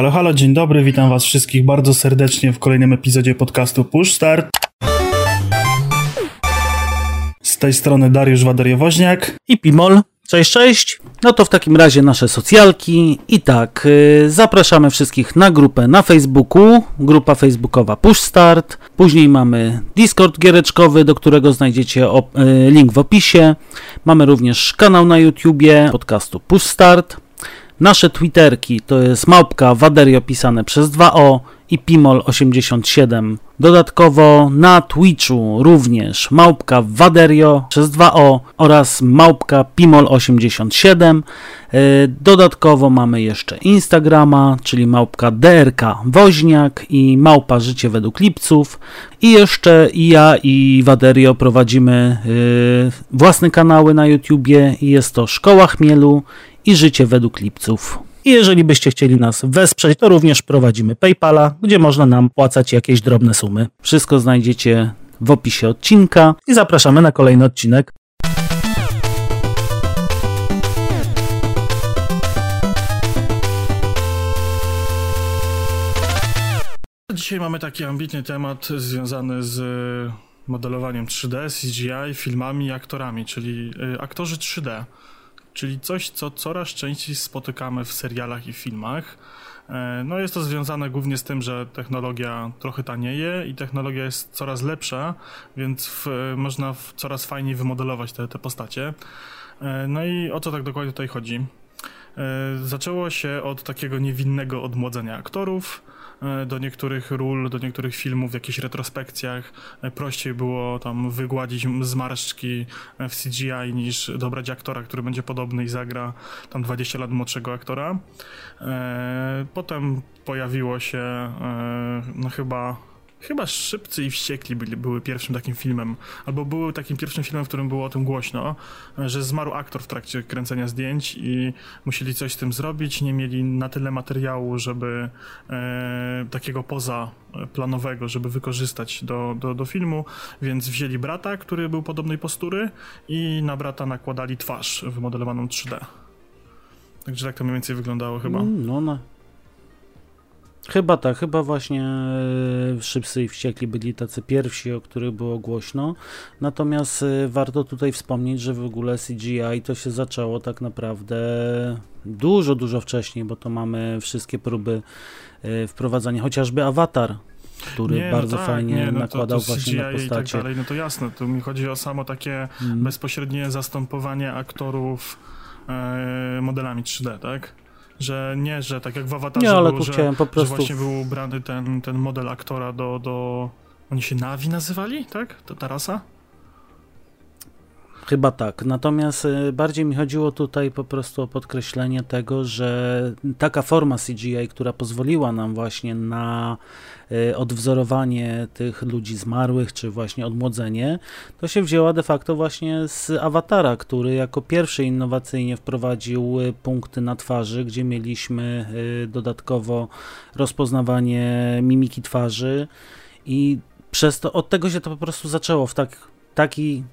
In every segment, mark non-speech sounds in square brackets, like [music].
Halo, halo, dzień dobry, witam was wszystkich bardzo serdecznie w kolejnym epizodzie podcastu Push Start. Z tej strony Dariusz Waderiowoźniak i Pimol. Cześć, cześć. No to w takim razie nasze socjalki. I tak, yy, zapraszamy wszystkich na grupę na Facebooku, grupa facebookowa Push Start. Później mamy Discord giereczkowy, do którego znajdziecie op- yy, link w opisie. Mamy również kanał na YouTubie podcastu Push Start. Nasze Twitterki to jest małpka Waderio pisane przez 2O i Pimol87. Dodatkowo na Twitchu również małpka Waderio przez 2O oraz małpka Pimol87. E, dodatkowo mamy jeszcze Instagrama, czyli małpka DRK Woźniak i małpa Życie według Lipców. I jeszcze i ja i Waderio prowadzimy e, własne kanały na YouTubie i jest to Szkoła Chmielu i Życie według Lipców. I jeżeli byście chcieli nas wesprzeć, to również prowadzimy PayPala, gdzie można nam płacać jakieś drobne sumy. Wszystko znajdziecie w opisie odcinka i zapraszamy na kolejny odcinek. Dzisiaj mamy taki ambitny temat związany z modelowaniem 3D, CGI, filmami i aktorami, czyli y, aktorzy 3D czyli coś, co coraz częściej spotykamy w serialach i filmach. E, no jest to związane głównie z tym, że technologia trochę tanieje i technologia jest coraz lepsza, więc w, można w, coraz fajniej wymodelować te, te postacie. E, no i o co tak dokładnie tutaj chodzi? E, zaczęło się od takiego niewinnego odmłodzenia aktorów, do niektórych ról, do niektórych filmów w jakichś retrospekcjach. E, prościej było tam wygładzić zmarszczki e, w CGI niż dobrać aktora, który będzie podobny i zagra tam 20 lat młodszego aktora. Potem pojawiło się no chyba Chyba Szybcy i Wściekli byli, były pierwszym takim filmem, albo były takim pierwszym filmem, w którym było o tym głośno, że zmarł aktor w trakcie kręcenia zdjęć i musieli coś z tym zrobić, nie mieli na tyle materiału, żeby e, takiego poza planowego, żeby wykorzystać do, do, do filmu, więc wzięli brata, który był podobnej postury i na brata nakładali twarz wymodelowaną 3D. Także tak to mniej więcej wyglądało chyba. Mm, no, no. Chyba tak, chyba właśnie e, Szybcy i Wściekli byli tacy pierwsi, o których było głośno. Natomiast e, warto tutaj wspomnieć, że w ogóle CGI to się zaczęło tak naprawdę dużo, dużo wcześniej, bo to mamy wszystkie próby e, wprowadzania, chociażby Avatar, który nie, no bardzo no tak, fajnie nie, no nakładał to, to właśnie na postacie. Tak dalej, no to jasne, tu mi chodzi o samo takie mm. bezpośrednie zastępowanie aktorów modelami 3D, tak? Że nie, że tak jak w Awatarze nie, ale było, tu że, po prostu... że właśnie był ubrany ten, ten model aktora do, do... Oni się Navi nazywali, tak? To ta rasa? Chyba tak. Natomiast y, bardziej mi chodziło tutaj po prostu o podkreślenie tego, że taka forma CGI, która pozwoliła nam właśnie na y, odwzorowanie tych ludzi zmarłych, czy właśnie odmłodzenie, to się wzięła de facto właśnie z Awatara, który jako pierwszy innowacyjnie wprowadził y, punkty na twarzy, gdzie mieliśmy dodatkowo rozpoznawanie mimiki twarzy i przez to, od tego się to po prostu zaczęło w tak, taki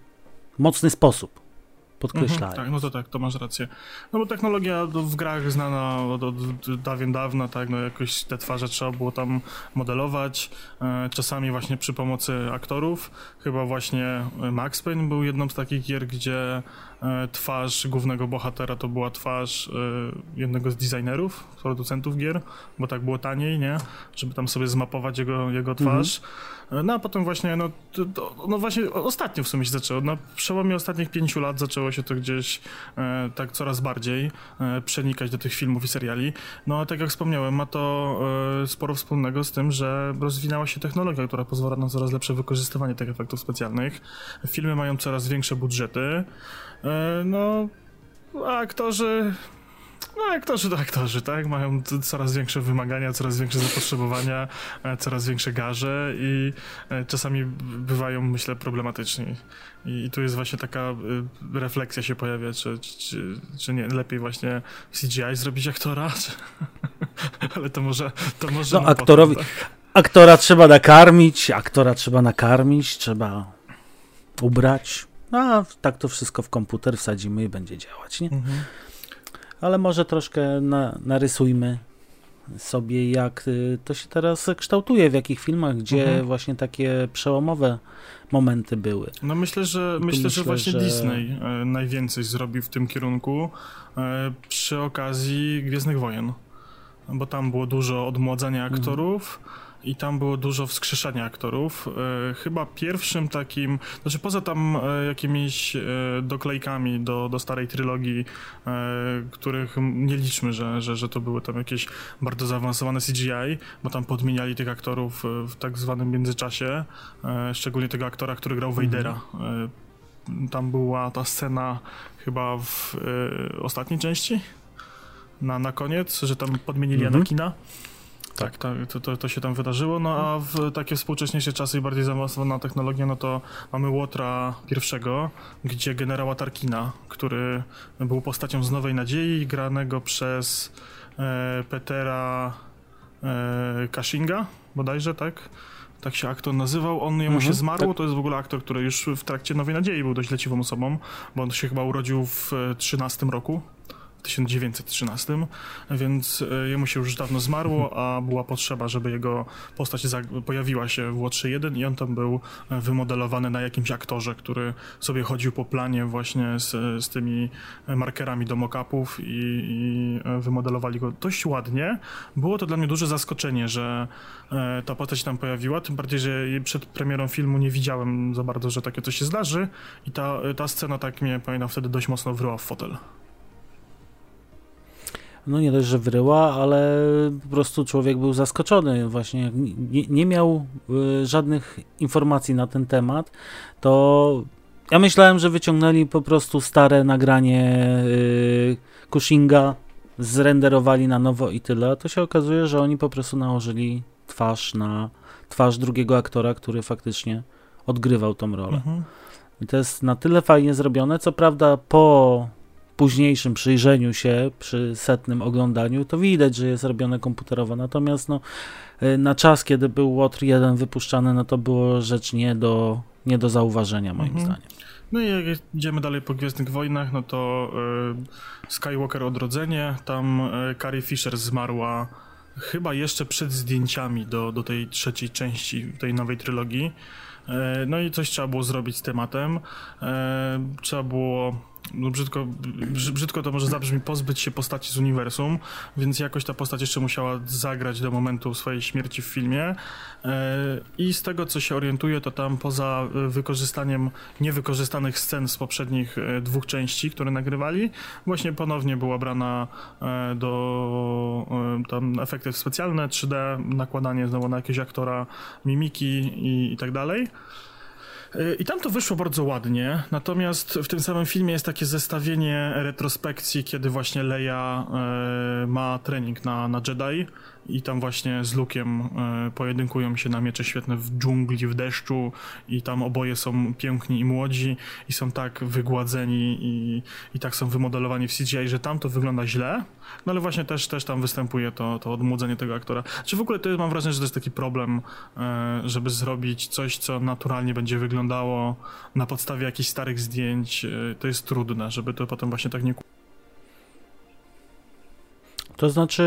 mocny sposób. Podkreślają. Mhm, tak, no to tak, to masz rację. No bo technologia w grach znana od, od dawien dawna, tak, no jakoś te twarze trzeba było tam modelować, e, czasami właśnie przy pomocy aktorów. Chyba właśnie Max Payne był jedną z takich gier, gdzie e, twarz głównego bohatera to była twarz e, jednego z designerów, producentów gier, bo tak było taniej, nie? Żeby tam sobie zmapować jego, jego twarz. Mhm. No a potem właśnie, no, to, no właśnie ostatnio w sumie się zaczęło. Na przełomie ostatnich pięciu lat zaczęło się to gdzieś e, tak coraz bardziej e, przenikać do tych filmów i seriali. No a tak jak wspomniałem, ma to e, sporo wspólnego z tym, że rozwinęła się technologia, która pozwala na coraz lepsze wykorzystywanie tych efektów specjalnych. Filmy mają coraz większe budżety. E, no, a aktorzy no, aktorzy to aktorzy, tak? Mają coraz większe wymagania, coraz większe zapotrzebowania, e, coraz większe garze i e, czasami bywają, myślę, problematyczni. I tu jest właśnie taka e, refleksja się pojawia, czy, czy, czy nie lepiej właśnie w CGI zrobić aktora? [laughs] Czy... Ale to może. To może no, aktorowi. Potem, tak? Aktora trzeba nakarmić, aktora trzeba nakarmić, trzeba ubrać. No, a tak to wszystko w komputer wsadzimy i będzie działać, nie? Mhm ale może troszkę na, narysujmy sobie, jak y, to się teraz kształtuje, w jakich filmach, gdzie mhm. właśnie takie przełomowe momenty były. No myślę, że myślę, myślę, że właśnie że... Disney e, najwięcej zrobił w tym kierunku e, przy okazji Gwiezdnych Wojen, bo tam było dużo odmładzania mhm. aktorów. Mhm i tam było dużo wskrzeszania aktorów. E, chyba pierwszym takim, znaczy poza tam e, jakimiś e, doklejkami do, do starej trylogii, których nie liczmy, że, że, że to były tam jakieś bardzo zaawansowane CGI, bo tam podmieniali tych aktorów w tak zwanym międzyczasie, szczególnie tego aktora, który grał mhm. Vadera. Tam była ta scena chyba w ostatniej części, na, na koniec, że tam podmienili mhm. Anakina. Tak, tak to, to, to, się tam wydarzyło, no a w takie współcześniejsze czasy i bardziej zaawansowana technologia, no to mamy Łotra pierwszego, gdzie generała Tarkina, który był postacią z Nowej Nadziei, granego przez e, Petera e, Kashinga, bodajże, tak? Tak się aktor nazywał, on jemu mhm, się zmarł, tak. to jest w ogóle aktor, który już w trakcie Nowej Nadziei był dość leciwą osobą, bo on się chyba urodził w 13 roku, 1913, więc e, jemu się już dawno zmarło, a była potrzeba, żeby jego postać pojawiła się w Łotrze 1 i on tam był e, wymodelowany na jakimś aktorze, który sobie chodził po planie właśnie z, z tymi markerami do mockupów i, i e, wymodelowali go dość ładnie. Było to dla mnie duże zaskoczenie, że ta postać tam pojawiła, tym bardziej, że przed premierą filmu nie widziałem za bardzo, że takie coś się zdarzy i ta, ta scena tak mnie, pamiętam, wtedy dość mocno wryła w fotel no nie dość, że wryła, ale po prostu człowiek był zaskoczony właśnie, nie, nie miał y, żadnych informacji na ten temat, to ja myślałem, że wyciągnęli po prostu stare nagranie y, Cushinga, zrenderowali na nowo i tyle, to się okazuje, że oni po prostu nałożyli twarz na twarz drugiego aktora, który faktycznie odgrywał tą rolę. Mhm. I to jest na tyle fajnie zrobione, co prawda po późniejszym przyjrzeniu się, przy setnym oglądaniu, to widać, że jest robione komputerowo. Natomiast no, y, na czas, kiedy był Łotr 1 wypuszczany, no to było rzecz nie do, nie do zauważenia, moim mhm. zdaniem. No i jak idziemy dalej po Gwiezdnych Wojnach, no to y, Skywalker Odrodzenie, tam y, Carrie Fisher zmarła chyba jeszcze przed zdjęciami do, do tej trzeciej części tej nowej trylogii. Y, no i coś trzeba było zrobić z tematem. Y, trzeba było no brzydko, brzydko to może zabrzmi, pozbyć się postaci z uniwersum, więc jakoś ta postać jeszcze musiała zagrać do momentu swojej śmierci w filmie. E, I z tego, co się orientuję, to tam poza wykorzystaniem niewykorzystanych scen z poprzednich e, dwóch części, które nagrywali, właśnie ponownie była brana e, do tam efekty specjalne, 3D, nakładanie znowu na jakiegoś aktora, mimiki i, i tak dalej. I tam to wyszło bardzo ładnie, natomiast w tym samym filmie jest takie zestawienie retrospekcji, kiedy właśnie Leia e, ma trening na, na Jedi i tam właśnie z Lukiem e, pojedynkują się na miecze świetne w dżungli, w deszczu i tam oboje są piękni i młodzi i są tak wygładzeni i, i tak są wymodelowani w CGI, że tam to wygląda źle, no ale właśnie też, też tam występuje to, to odmłodzenie tego aktora. Czy w ogóle to mam wrażenie, że to jest taki problem, e, żeby zrobić coś, co naturalnie będzie wyglądało na podstawie jakichś starych zdjęć, e, to jest trudne, żeby to potem właśnie tak nie to znaczy,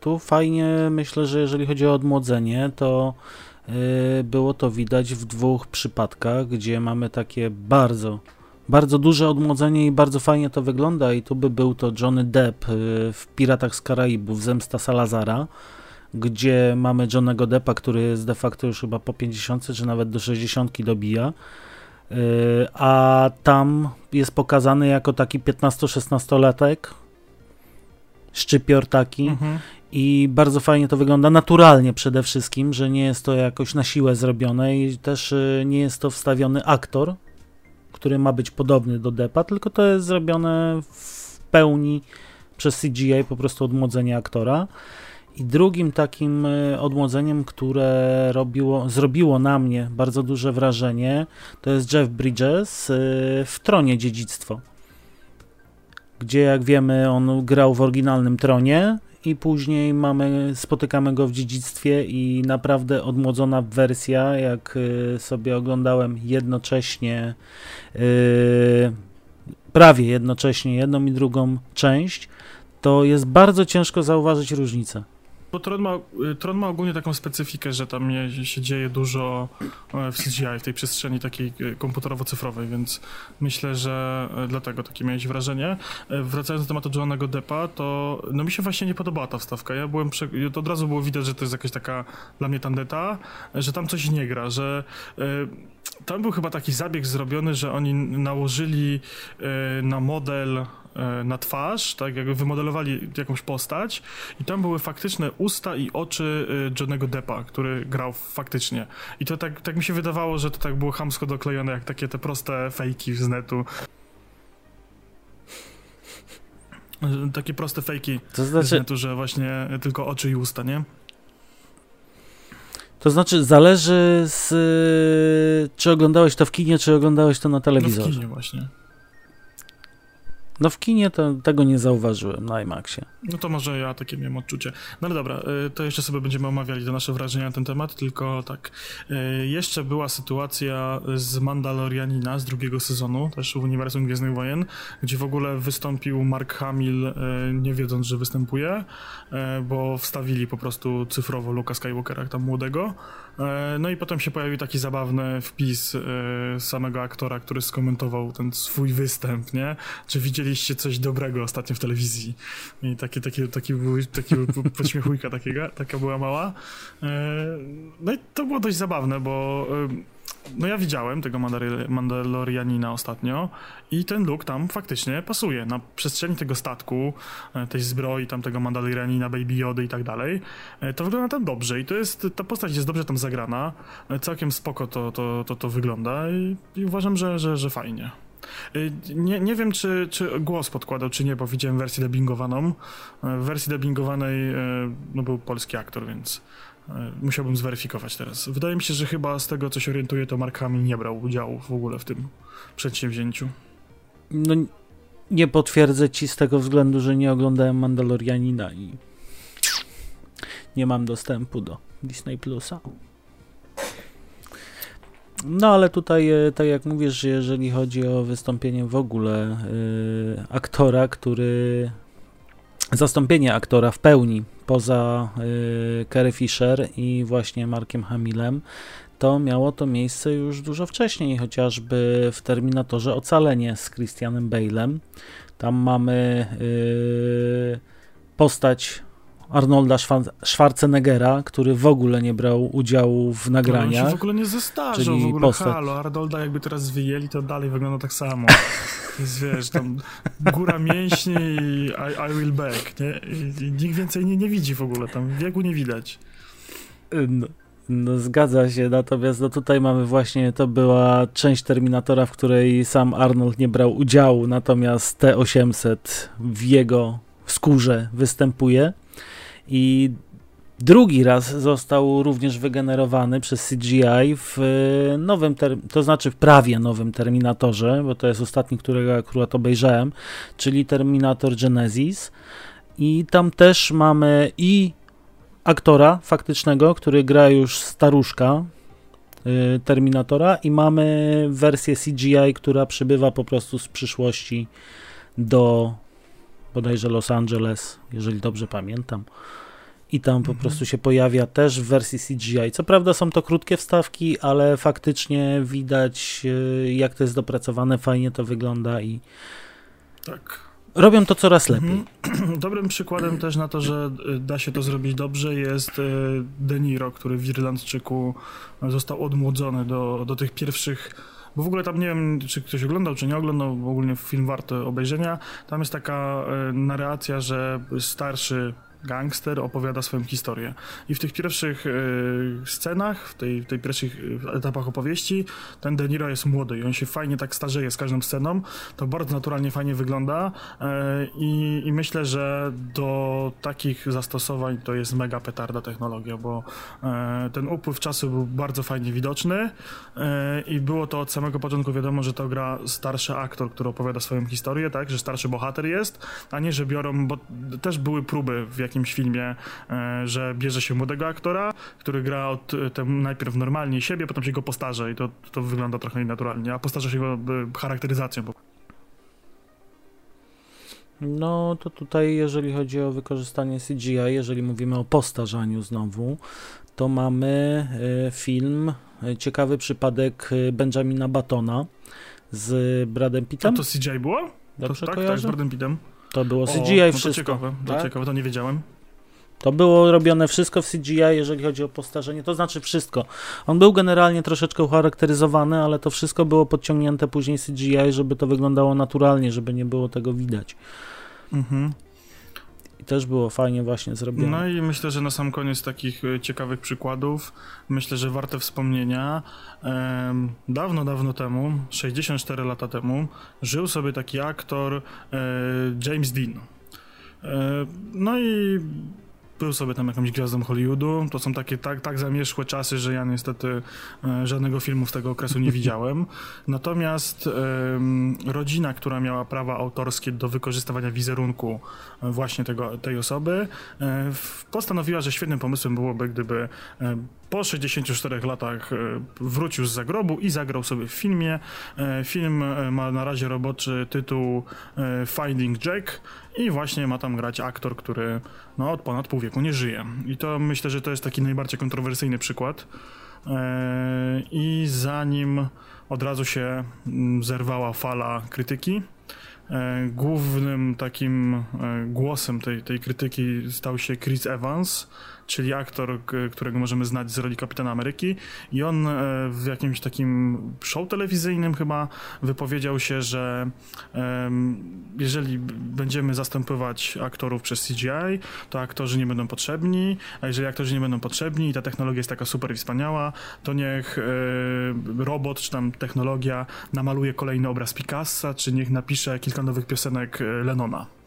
tu fajnie myślę, że jeżeli chodzi o odmłodzenie, to yy, było to widać w dwóch przypadkach, gdzie mamy takie bardzo, bardzo duże odmłodzenie i bardzo fajnie to wygląda. I tu by był to Johnny Depp yy, w Piratach z Karaibów, Zemsta Salazara, gdzie mamy Johnnego Deppa, który jest de facto już chyba po 50 czy nawet do 60 dobija. Yy, a tam jest pokazany jako taki 15-16-latek, szczypior taki mhm. i bardzo fajnie to wygląda, naturalnie przede wszystkim, że nie jest to jakoś na siłę zrobione i też y, nie jest to wstawiony aktor, który ma być podobny do Depa, tylko to jest zrobione w pełni przez CGI, po prostu odmłodzenie aktora. I drugim takim y, odmłodzeniem, które robiło, zrobiło na mnie bardzo duże wrażenie, to jest Jeff Bridges y, w Tronie Dziedzictwo gdzie jak wiemy on grał w oryginalnym tronie i później mamy, spotykamy go w dziedzictwie i naprawdę odmłodzona wersja, jak y, sobie oglądałem jednocześnie, yy, prawie jednocześnie jedną i drugą część, to jest bardzo ciężko zauważyć różnicę. Bo Tron ma, y, Tron ma ogólnie taką specyfikę, że tam się dzieje dużo e, w CGI, w tej przestrzeni takiej e, komputerowo-cyfrowej, więc myślę, że e, dlatego takie miałeś wrażenie. Wracając do tematu Johnego Deppa, to no mi się właśnie nie podobała ta wstawka. Ja byłem, to od razu było widać, że to jest jakaś taka dla mnie tandeta, że tam coś nie gra, że tam był chyba taki zabieg zrobiony, że oni nałożyli na model na twarz, tak jakby wymodelowali jakąś postać i tam były faktyczne usta i oczy e, Johnego Deppa, który grał faktycznie. I to tak, tak mi się wydawało, że to tak było hamsko doklejone, jak takie te proste fejki z netu. E, takie proste fejki to znaczy... z netu, że właśnie tylko oczy i usta, nie? To znaczy, zależy z. Czy oglądałeś to w kinie, czy oglądałeś to na telewizorze? No w kinie właśnie. No w kinie to, tego nie zauważyłem na IMAXie. No to może ja takie miałem odczucie. No ale dobra, y, to jeszcze sobie będziemy omawiali te nasze wrażenia na ten temat, tylko tak. Y, jeszcze była sytuacja z Mandalorianina z drugiego sezonu, też w uniwersum Gwiezdnych Wojen, gdzie w ogóle wystąpił Mark Hamill, y, nie wiedząc, że występuje, bo wstawili po prostu cyfrowo Luka Skywalkera, tam młodego. No i potem się pojawił taki zabawny wpis samego aktora, który skomentował ten swój występ, nie? Czy widzieliście coś dobrego ostatnio w telewizji? I takie, takie, taki był, taki podśmiechujka takiego, taka była mała. E, no i to było dość zabawne, bo e, no ja widziałem tego Mandalorianina ostatnio i ten look tam faktycznie pasuje. Na przestrzeni tego statku, e, tej zbroi, tam tego Mandalorianina, Baby Jody i tak dalej, to wygląda tam dobrze i to jest, ta postać jest dobrze tam zagrana. Całkiem spoko to, to, to, to wygląda i, i uważam, że, że, że fajnie. Nie, nie wiem, czy, czy głos podkładał, czy nie, bo widziałem wersję dubbingowaną. W wersji dubbingowanej no, był polski aktor, więc musiałbym zweryfikować teraz. Wydaje mi się, że chyba z tego, co się orientuje, to Mark Hamill nie brał udziału w ogóle w tym przedsięwzięciu. No, nie potwierdzę ci z tego względu, że nie oglądałem Mandalorianina i nie mam dostępu do Disney Plusa. No ale tutaj, e, tak jak mówisz, że jeżeli chodzi o wystąpienie w ogóle yy, aktora, który. Zastąpienie aktora w pełni poza yy, Carrie Fisher i właśnie Markiem Hamilem, to miało to miejsce już dużo wcześniej, chociażby w Terminatorze Ocalenie z Christianem Bale'em. Tam mamy yy, postać Arnolda Schwarzeneggera, który w ogóle nie brał udziału w nagraniach. On się w ogóle nie zestarzał, w ogóle postać. halo, Arnolda jakby teraz wyjęli, to dalej wygląda tak samo. [laughs] Jest, wiesz, tam góra mięśni i I, I will back, nie? I, I, nikt więcej nie, nie widzi w ogóle, tam wieku nie widać. No. No zgadza się, natomiast no tutaj mamy właśnie, to była część Terminatora, w której sam Arnold nie brał udziału, natomiast T-800 w jego skórze występuje. I drugi raz został również wygenerowany przez CGI w e, nowym, to znaczy w prawie nowym Terminatorze, bo to jest ostatni, którego akurat obejrzałem, czyli Terminator Genesis. I tam też mamy i aktora faktycznego, który gra już staruszka e, Terminatora i mamy wersję CGI, która przybywa po prostu z przyszłości do bodajże Los Angeles, jeżeli dobrze pamiętam. I tam po mhm. prostu się pojawia też w wersji CGI. Co prawda są to krótkie wstawki, ale faktycznie widać, e, jak to jest dopracowane, fajnie to wygląda i. Tak. Robią to coraz lepiej. Mhm. [clears throat] Dobrym przykładem też na to, że da się to zrobić dobrze jest e, De Niro, który w Irlandczyku został odmłodzony do, do tych pierwszych bo w ogóle tam nie wiem, czy ktoś oglądał, czy nie oglądał, w ogóle film warty obejrzenia. Tam jest taka e, narracja, że starszy gangster opowiada swoją historię. I w tych pierwszych y, scenach, w tej, tej pierwszych e, etapach opowieści, ten De Niro jest młody i on się fajnie tak starzeje z każdą sceną. To bardzo naturalnie, fajnie wygląda y, i, i, myślę, że do takich zastosowań to jest mega petarda technologia, bo ten upływ czasu był bardzo fajnie widoczny i było to od samego początku wiadomo, że to gra starszy aktor, który opowiada swoją historię, tak, że starszy bohater jest, a nie, że biorą, bo też były próby w jakimś filmie, e, że bierze się młodego aktora, który gra od e, tem, najpierw normalnie siebie, potem się go postarza i to, to wygląda trochę nienaturalnie, a postarza się go charakteryzacją. No to tutaj, jeżeli chodzi o wykorzystanie CGI, jeżeli mówimy o postarzaniu znowu, to mamy e, film, ciekawy przypadek Benjamina Batona z Bradem Pittem. A to CGI było? To, Dobrze tak, tak, z kojarzę? Bradem Pittem. To było O, CGI no to wszystko. ciekawe, to tak? ciekawe, to nie wiedziałem. To było robione wszystko w CGI, jeżeli chodzi o postarzenie, to znaczy wszystko. On był generalnie troszeczkę ucharakteryzowany, ale to wszystko było podciągnięte później CGI, żeby to wyglądało naturalnie, żeby nie było tego widać. Mhm. I też było fajnie właśnie zrobione. No i myślę, że na sam koniec takich e, ciekawych przykładów, myślę, że warte wspomnienia. Dawno, dawno temu, 64 lata temu, żył sobie taki aktor e, James Dean. E, no i był sobie tam jakąś gwiazdą Hollywoodu. To są takie tak, tak zamierzchłe czasy, że ja niestety e, żadnego filmu z tego okresu nie widziałem. [laughs] Natomiast rodzina, która miała prawa autorskie do wykorzystywania wizerunku e, właśnie tego, tej osoby, e, postanowiła, że świetnym pomysłem byłoby, gdyby po 64 latach e, wrócił z zagrobu i zagrał sobie w filmie. E, Film e, ma na razie roboczy tytuł Finding Jack i właśnie ma tam grać aktor, który no, od ponad pół wieku nie żyje. I to myślę, że to jest taki najbardziej kontrowersyjny przykład. I zanim od razu się mm, zerwała fala krytyki, głównym takim głosem tej, tej krytyki stał się Chris Evans, czyli aktor, którego możemy znać z roli Kapitana Ameryki i on e, w jakimś takim show telewizyjnym chyba wypowiedział się, że jeżeli będziemy zastępować aktorów przez CGI, to aktorzy nie będą potrzebni, a jeżeli aktorzy nie będą potrzebni i ta technologia jest taka super i wspaniała, to niech e, robot czy tam technologia namaluje kolejny obraz Picassa, czy niech napisze kilka nowych piosenek e, Lennona. E,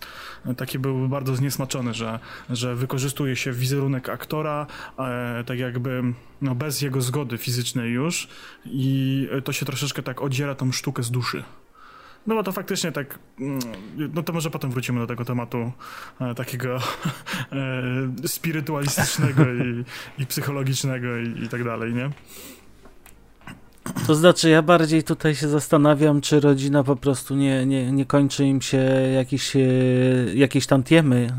Taki był bardzo zniesmaczony, że, że wykorzystuje się wizerunek aktora, e, tak jakby no, bez jego zgody fizycznej już i to się troszeczkę tak odziera tą sztukę z duszy. No bo to faktycznie tak, mm, no to może potem wrócimy do tego tematu e, takiego [laughs] e, spirytualistycznego i, i psychologicznego i, i tak dalej, nie? To znaczy, ja bardziej tutaj się zastanawiam, czy rodzina po prostu nie, nie, nie kończy im się jakieś, e, jakieś tantiemy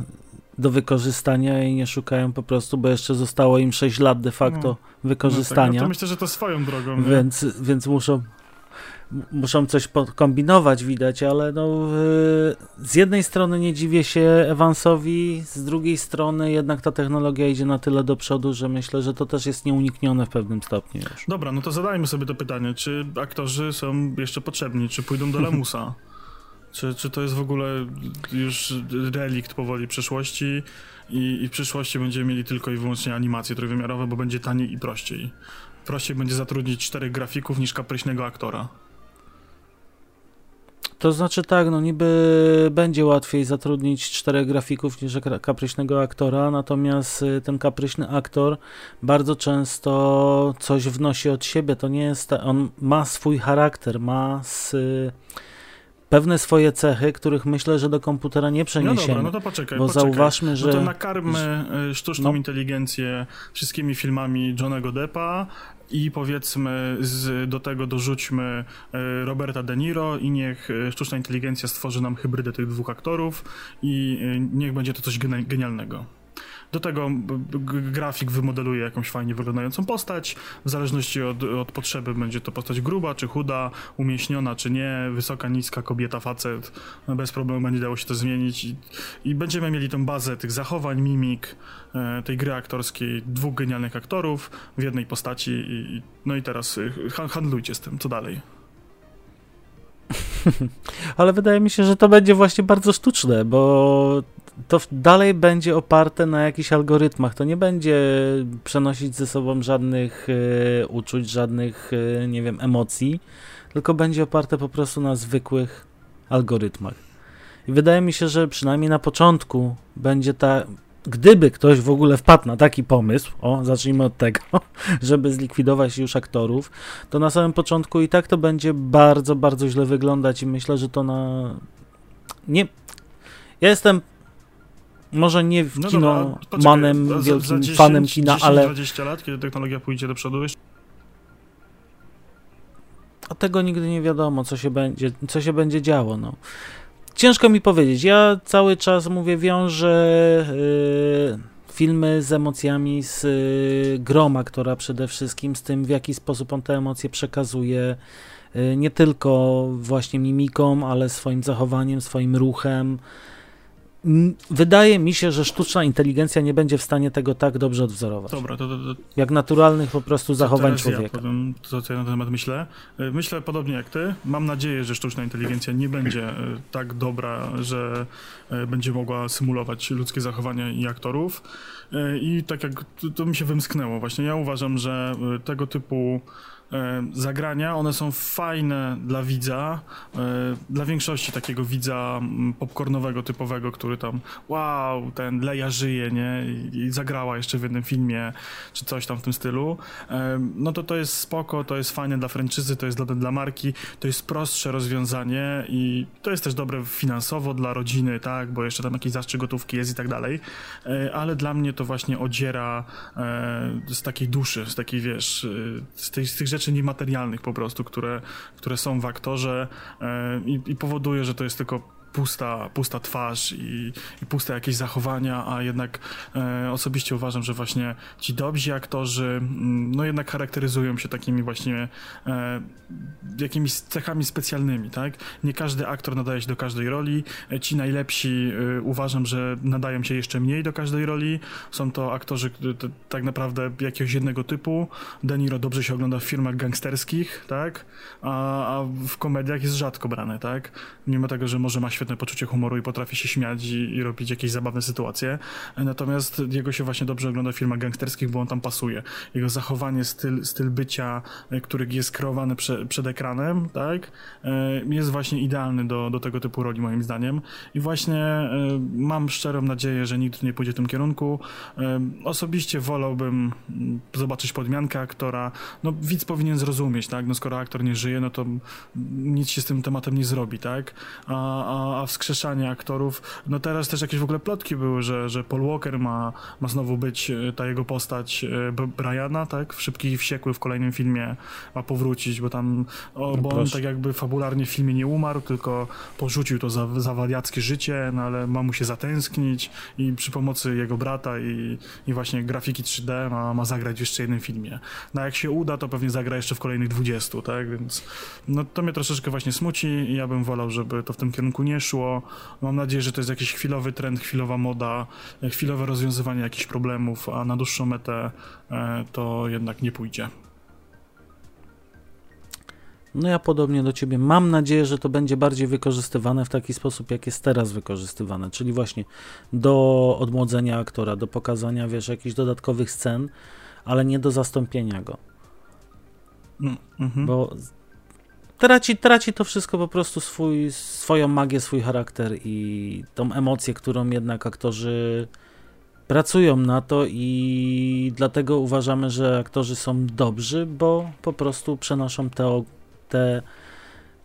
do wykorzystania i nie szukają po prostu, bo jeszcze zostało im 6 lat de facto No, No tak, wykorzystania. no to myślę, że to swoją drogą, nie? Więc, więc muszą, muszą coś kombinować, widać, ale no, z jednej strony nie dziwię się Evansowi, z drugiej strony jednak ta technologia idzie na tyle do przodu, że myślę, że to też jest nieuniknione w pewnym stopniu już. Dobra, no to zadajmy sobie to pytanie, czy aktorzy są jeszcze potrzebni, czy pójdą do lamusa? [laughs] Czy, czy to jest w ogóle już relikt powoli przeszłości i, i w przyszłości będziemy mieli tylko i wyłącznie animacje trójwymiarowe, bo będzie taniej i prościej. Prościej będzie zatrudnić czterech grafików niż kapryśnego aktora. To znaczy tak, no niby będzie łatwiej zatrudnić czterech grafików niż kapryśnego aktora, natomiast y, ten kapryśny aktor bardzo często coś wnosi od siebie, to nie jest, on ma swój charakter, ma s, pewne swoje cechy, których myślę, że do komputera nie No przeniesiemy. dobra, no to poczekaj, bo poczekaj. zauważmy, że No to nakarmy y, sztuczną No. inteligencję wszystkimi filmami Johnego Deppa i powiedzmy z, do tego dorzućmy y, Roberta De Niro i niech y, sztuczna inteligencja stworzy nam hybrydę tych dwóch aktorów i y, niech będzie to coś geni- genialnego. Do tego grafik wymodeluje jakąś fajnie wyglądającą postać. W zależności od, od potrzeby będzie to postać gruba czy chuda, umieśniona czy nie, wysoka, niska, kobieta, facet. No bez problemu będzie dało się to zmienić i, i będziemy mieli tą bazę tych zachowań, mimik, e, tej gry aktorskiej, dwóch genialnych aktorów w jednej postaci i, no i teraz ha- handlujcie z tym, co dalej. [laughs] Ale wydaje mi się, że to będzie właśnie bardzo sztuczne, bo to dalej będzie oparte na jakichś algorytmach. To nie będzie przenosić ze sobą żadnych e, uczuć, żadnych, e, nie wiem, emocji, tylko będzie oparte po prostu na zwykłych algorytmach. I wydaje mi się, że przynajmniej na początku będzie ta. Gdyby ktoś w ogóle wpadł na taki pomysł, o, zacznijmy od tego, [laughs] żeby zlikwidować już aktorów, to na samym początku i tak to będzie bardzo, bardzo źle wyglądać i myślę, że to na... Nie... Ja jestem może nie w No kino dobra, manem, za- wielkim za 10, fanem kina, 10, ale 20 lat, kiedy technologia pójdzie do przodu, jeszcze a tego nigdy nie wiadomo, co się będzie, co się będzie działo, no. Ciężko mi powiedzieć. Ja cały czas mówię, wiążę yy, filmy z emocjami z yy, groma, która przede wszystkim z tym, w jaki sposób on te emocje przekazuje. Yy, nie tylko właśnie mimiką, ale swoim zachowaniem, swoim ruchem. Wydaje mi się, że sztuczna inteligencja nie będzie w stanie tego tak dobrze odwzorować. Dobra, to, to, to jak naturalnych po prostu zachowań człowieka. Ja powiem to, co ja na ten temat myślę. E, myślę podobnie jak ty. Mam nadzieję, że sztuczna inteligencja nie będzie e, tak dobra, że e, będzie mogła symulować ludzkie zachowania i aktorów. I tak jak to, mi się wymsknęło właśnie. Ja uważam, że tego typu zagrania, one są fajne dla widza, e, dla większości takiego widza popcornowego, typowego, który tam wow, ten Leia żyje, nie? I zagrała jeszcze w jednym filmie, czy coś tam w tym stylu. E, no to to jest spoko, to jest fajne dla franczyzy, to jest dla, dla marki, to jest prostsze rozwiązanie i to jest też dobre finansowo dla rodziny, tak? Bo jeszcze tam jakiś zastrzyk gotówki jest i tak dalej. Ale dla mnie to właśnie odziera z takiej duszy, z takiej, wiesz, z, z tych rzeczy rzeczy niematerialnych po prostu, które, które są w aktorze e, i, i powoduje, że to jest tylko pusta, pusta twarz i, i puste jakieś zachowania, a jednak e, osobiście uważam, że właśnie ci dobrzy aktorzy mm, no jednak charakteryzują się takimi właśnie e, jakimiś cechami specjalnymi, tak? Nie każdy aktor nadaje się do każdej roli, e, ci najlepsi e, uważam, że nadają się jeszcze mniej do każdej roli, są to aktorzy to, tak naprawdę jakiegoś jednego typu, De Niro dobrze się ogląda w filmach gangsterskich, tak? A, a w komediach jest rzadko brany, tak? Mimo tego, że może ma świetne świetne poczucie humoru i potrafi się śmiać i, i, robić jakieś zabawne sytuacje. Natomiast jego się właśnie dobrze ogląda w filmach gangsterskich, bo on tam pasuje. Jego zachowanie, styl, styl bycia, e, który jest kreowany prze, przed ekranem, tak, e, jest właśnie idealny do, do tego typu roli, moim zdaniem. I właśnie e, mam szczerą nadzieję, że nikt nie pójdzie w tym kierunku. Osobiście wolałbym mm, zobaczyć podmiankę aktora. No, widz powinien zrozumieć, tak, no skoro aktor nie żyje, no to nic się z tym tematem nie zrobi, tak, a, a a wskrzeszanie aktorów. No teraz też jakieś w ogóle plotki były, że, że Paul Walker ma, ma znowu być e, ta jego postać e, Briana, tak? W Szybkich i Wściekłych w kolejnym filmie ma powrócić, bo tam, o, bo on tak jakby fabularnie w filmie nie umarł, tylko porzucił to za, za życie, no ale ma mu się zatęsknić i przy pomocy jego brata i, i właśnie grafiki 3D ma, ma zagrać w jeszcze jednym filmie. No jak się uda, to pewnie zagra jeszcze w kolejnych 20, tak? Więc no to mnie troszeczkę właśnie smuci i ja bym wolał, żeby to w tym kierunku nie szło. Mam nadzieję, że to jest jakiś chwilowy trend, chwilowa moda, chwilowe rozwiązywanie jakichś problemów, a na dłuższą metę e, to jednak nie pójdzie. No ja podobnie do ciebie. Mam nadzieję, że to będzie bardziej wykorzystywane w taki sposób, jak jest teraz wykorzystywane, czyli właśnie do odmłodzenia aktora, do pokazania, wiesz, jakichś dodatkowych scen, ale nie do zastąpienia go. Mm, mhm. Bo traci, traci to wszystko po prostu swój, swoją magię, swój charakter i tą emocję, którą jednak aktorzy pracują na to i dlatego uważamy, że aktorzy są dobrzy, bo po prostu przenoszą te, te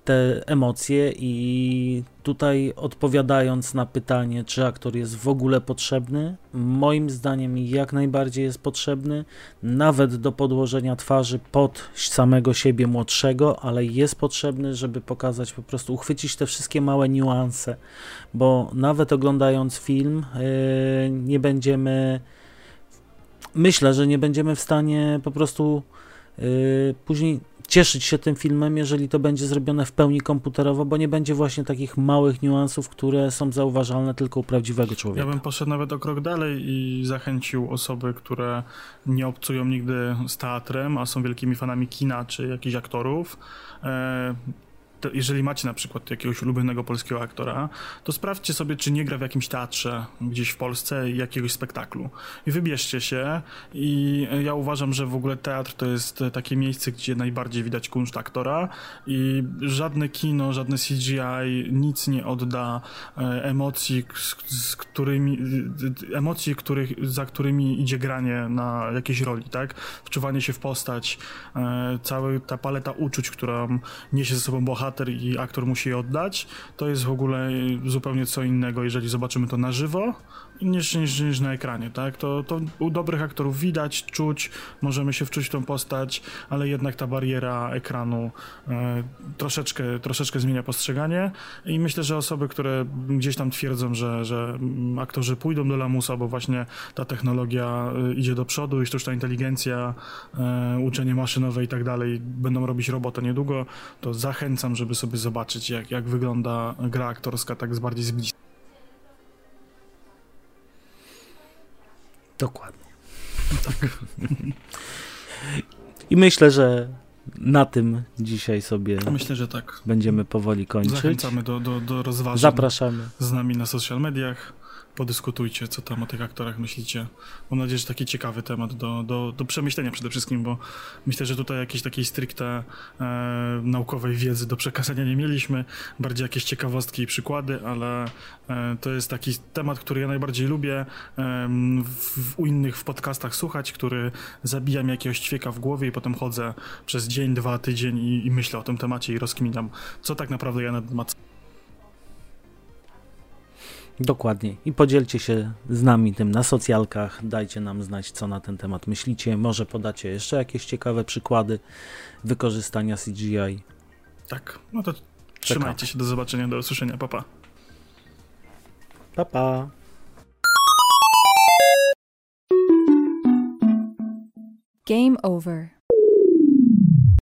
te emocje i tutaj odpowiadając na pytanie, czy aktor jest w ogóle potrzebny, moim zdaniem jak najbardziej jest potrzebny, nawet do podłożenia twarzy pod samego siebie młodszego, ale jest potrzebny, żeby pokazać po prostu, uchwycić te wszystkie małe niuanse, bo nawet oglądając film yy, nie będziemy, myślę, że nie będziemy w stanie po prostu yy, później cieszyć się tym filmem, jeżeli to będzie zrobione w pełni komputerowo, bo nie będzie właśnie takich małych niuansów, które są zauważalne tylko u prawdziwego człowieka. Ja bym poszedł nawet o krok dalej i zachęcił osoby, które nie obcują nigdy z teatrem, a są wielkimi fanami kina czy jakichś aktorów, e, jeżeli macie na przykład jakiegoś ulubionego polskiego aktora, to sprawdźcie sobie, czy nie gra w jakimś teatrze gdzieś w Polsce jakiegoś spektaklu. I wybierzcie się. I ja uważam, że w ogóle teatr to jest takie miejsce, gdzie najbardziej widać kunszt aktora i żadne kino, żadne CGI nic nie odda e, emocji, z którymi, emocji, których, za którymi idzie granie na jakiejś roli, tak? Wczuwanie się w postać, e, cała ta paleta uczuć, którą niesie ze sobą bohater, bohater i aktor musi je oddać, to jest w ogóle zupełnie co innego, jeżeli zobaczymy to na żywo, niż, niż, niż na ekranie, tak? To, to u dobrych aktorów widać, czuć, możemy się wczuć w tą postać, ale jednak ta bariera ekranu e, troszeczkę, troszeczkę zmienia postrzeganie i myślę, że osoby, które gdzieś tam twierdzą, że, że aktorzy pójdą do lamusa, bo właśnie ta technologia e, idzie do przodu i sztuczna inteligencja, e, uczenie maszynowe i tak dalej będą robić robotę niedługo, to zachęcam, żeby sobie zobaczyć, jak, jak wygląda gra aktorska tak z bardziej z bliska. Dokładnie. Tak. I myślę, że na tym dzisiaj sobie Myślę, że tak. będziemy powoli kończyć. Zachęcamy do, do, do rozważań Zapraszamy. z nami na social mediach. Podyskutujcie, co tam o tych aktorach myślicie. Mam nadzieję, że taki ciekawy temat do, do, do przemyślenia przede wszystkim, bo myślę, że tutaj jakiejś takiej stricte e, naukowej wiedzy do przekazania nie mieliśmy. Bardziej jakieś ciekawostki i przykłady, ale e, to jest taki temat, który ja najbardziej lubię e, w, u innych w podcastach słuchać, który zabija mi jakiegoś ćwieka w głowie i potem chodzę przez dzień, dwa, tydzień i, i myślę o tym temacie i rozkminiam, co tak naprawdę ja na temat Dokładnie. I podzielcie się z nami tym na socjalkach. Dajcie nam znać, co na ten temat myślicie. Może podacie jeszcze jakieś ciekawe przykłady wykorzystania CGI. Tak, no to trzymajcie się, do zobaczenia, do usłyszenia, papa. Papa. Pa. Game over.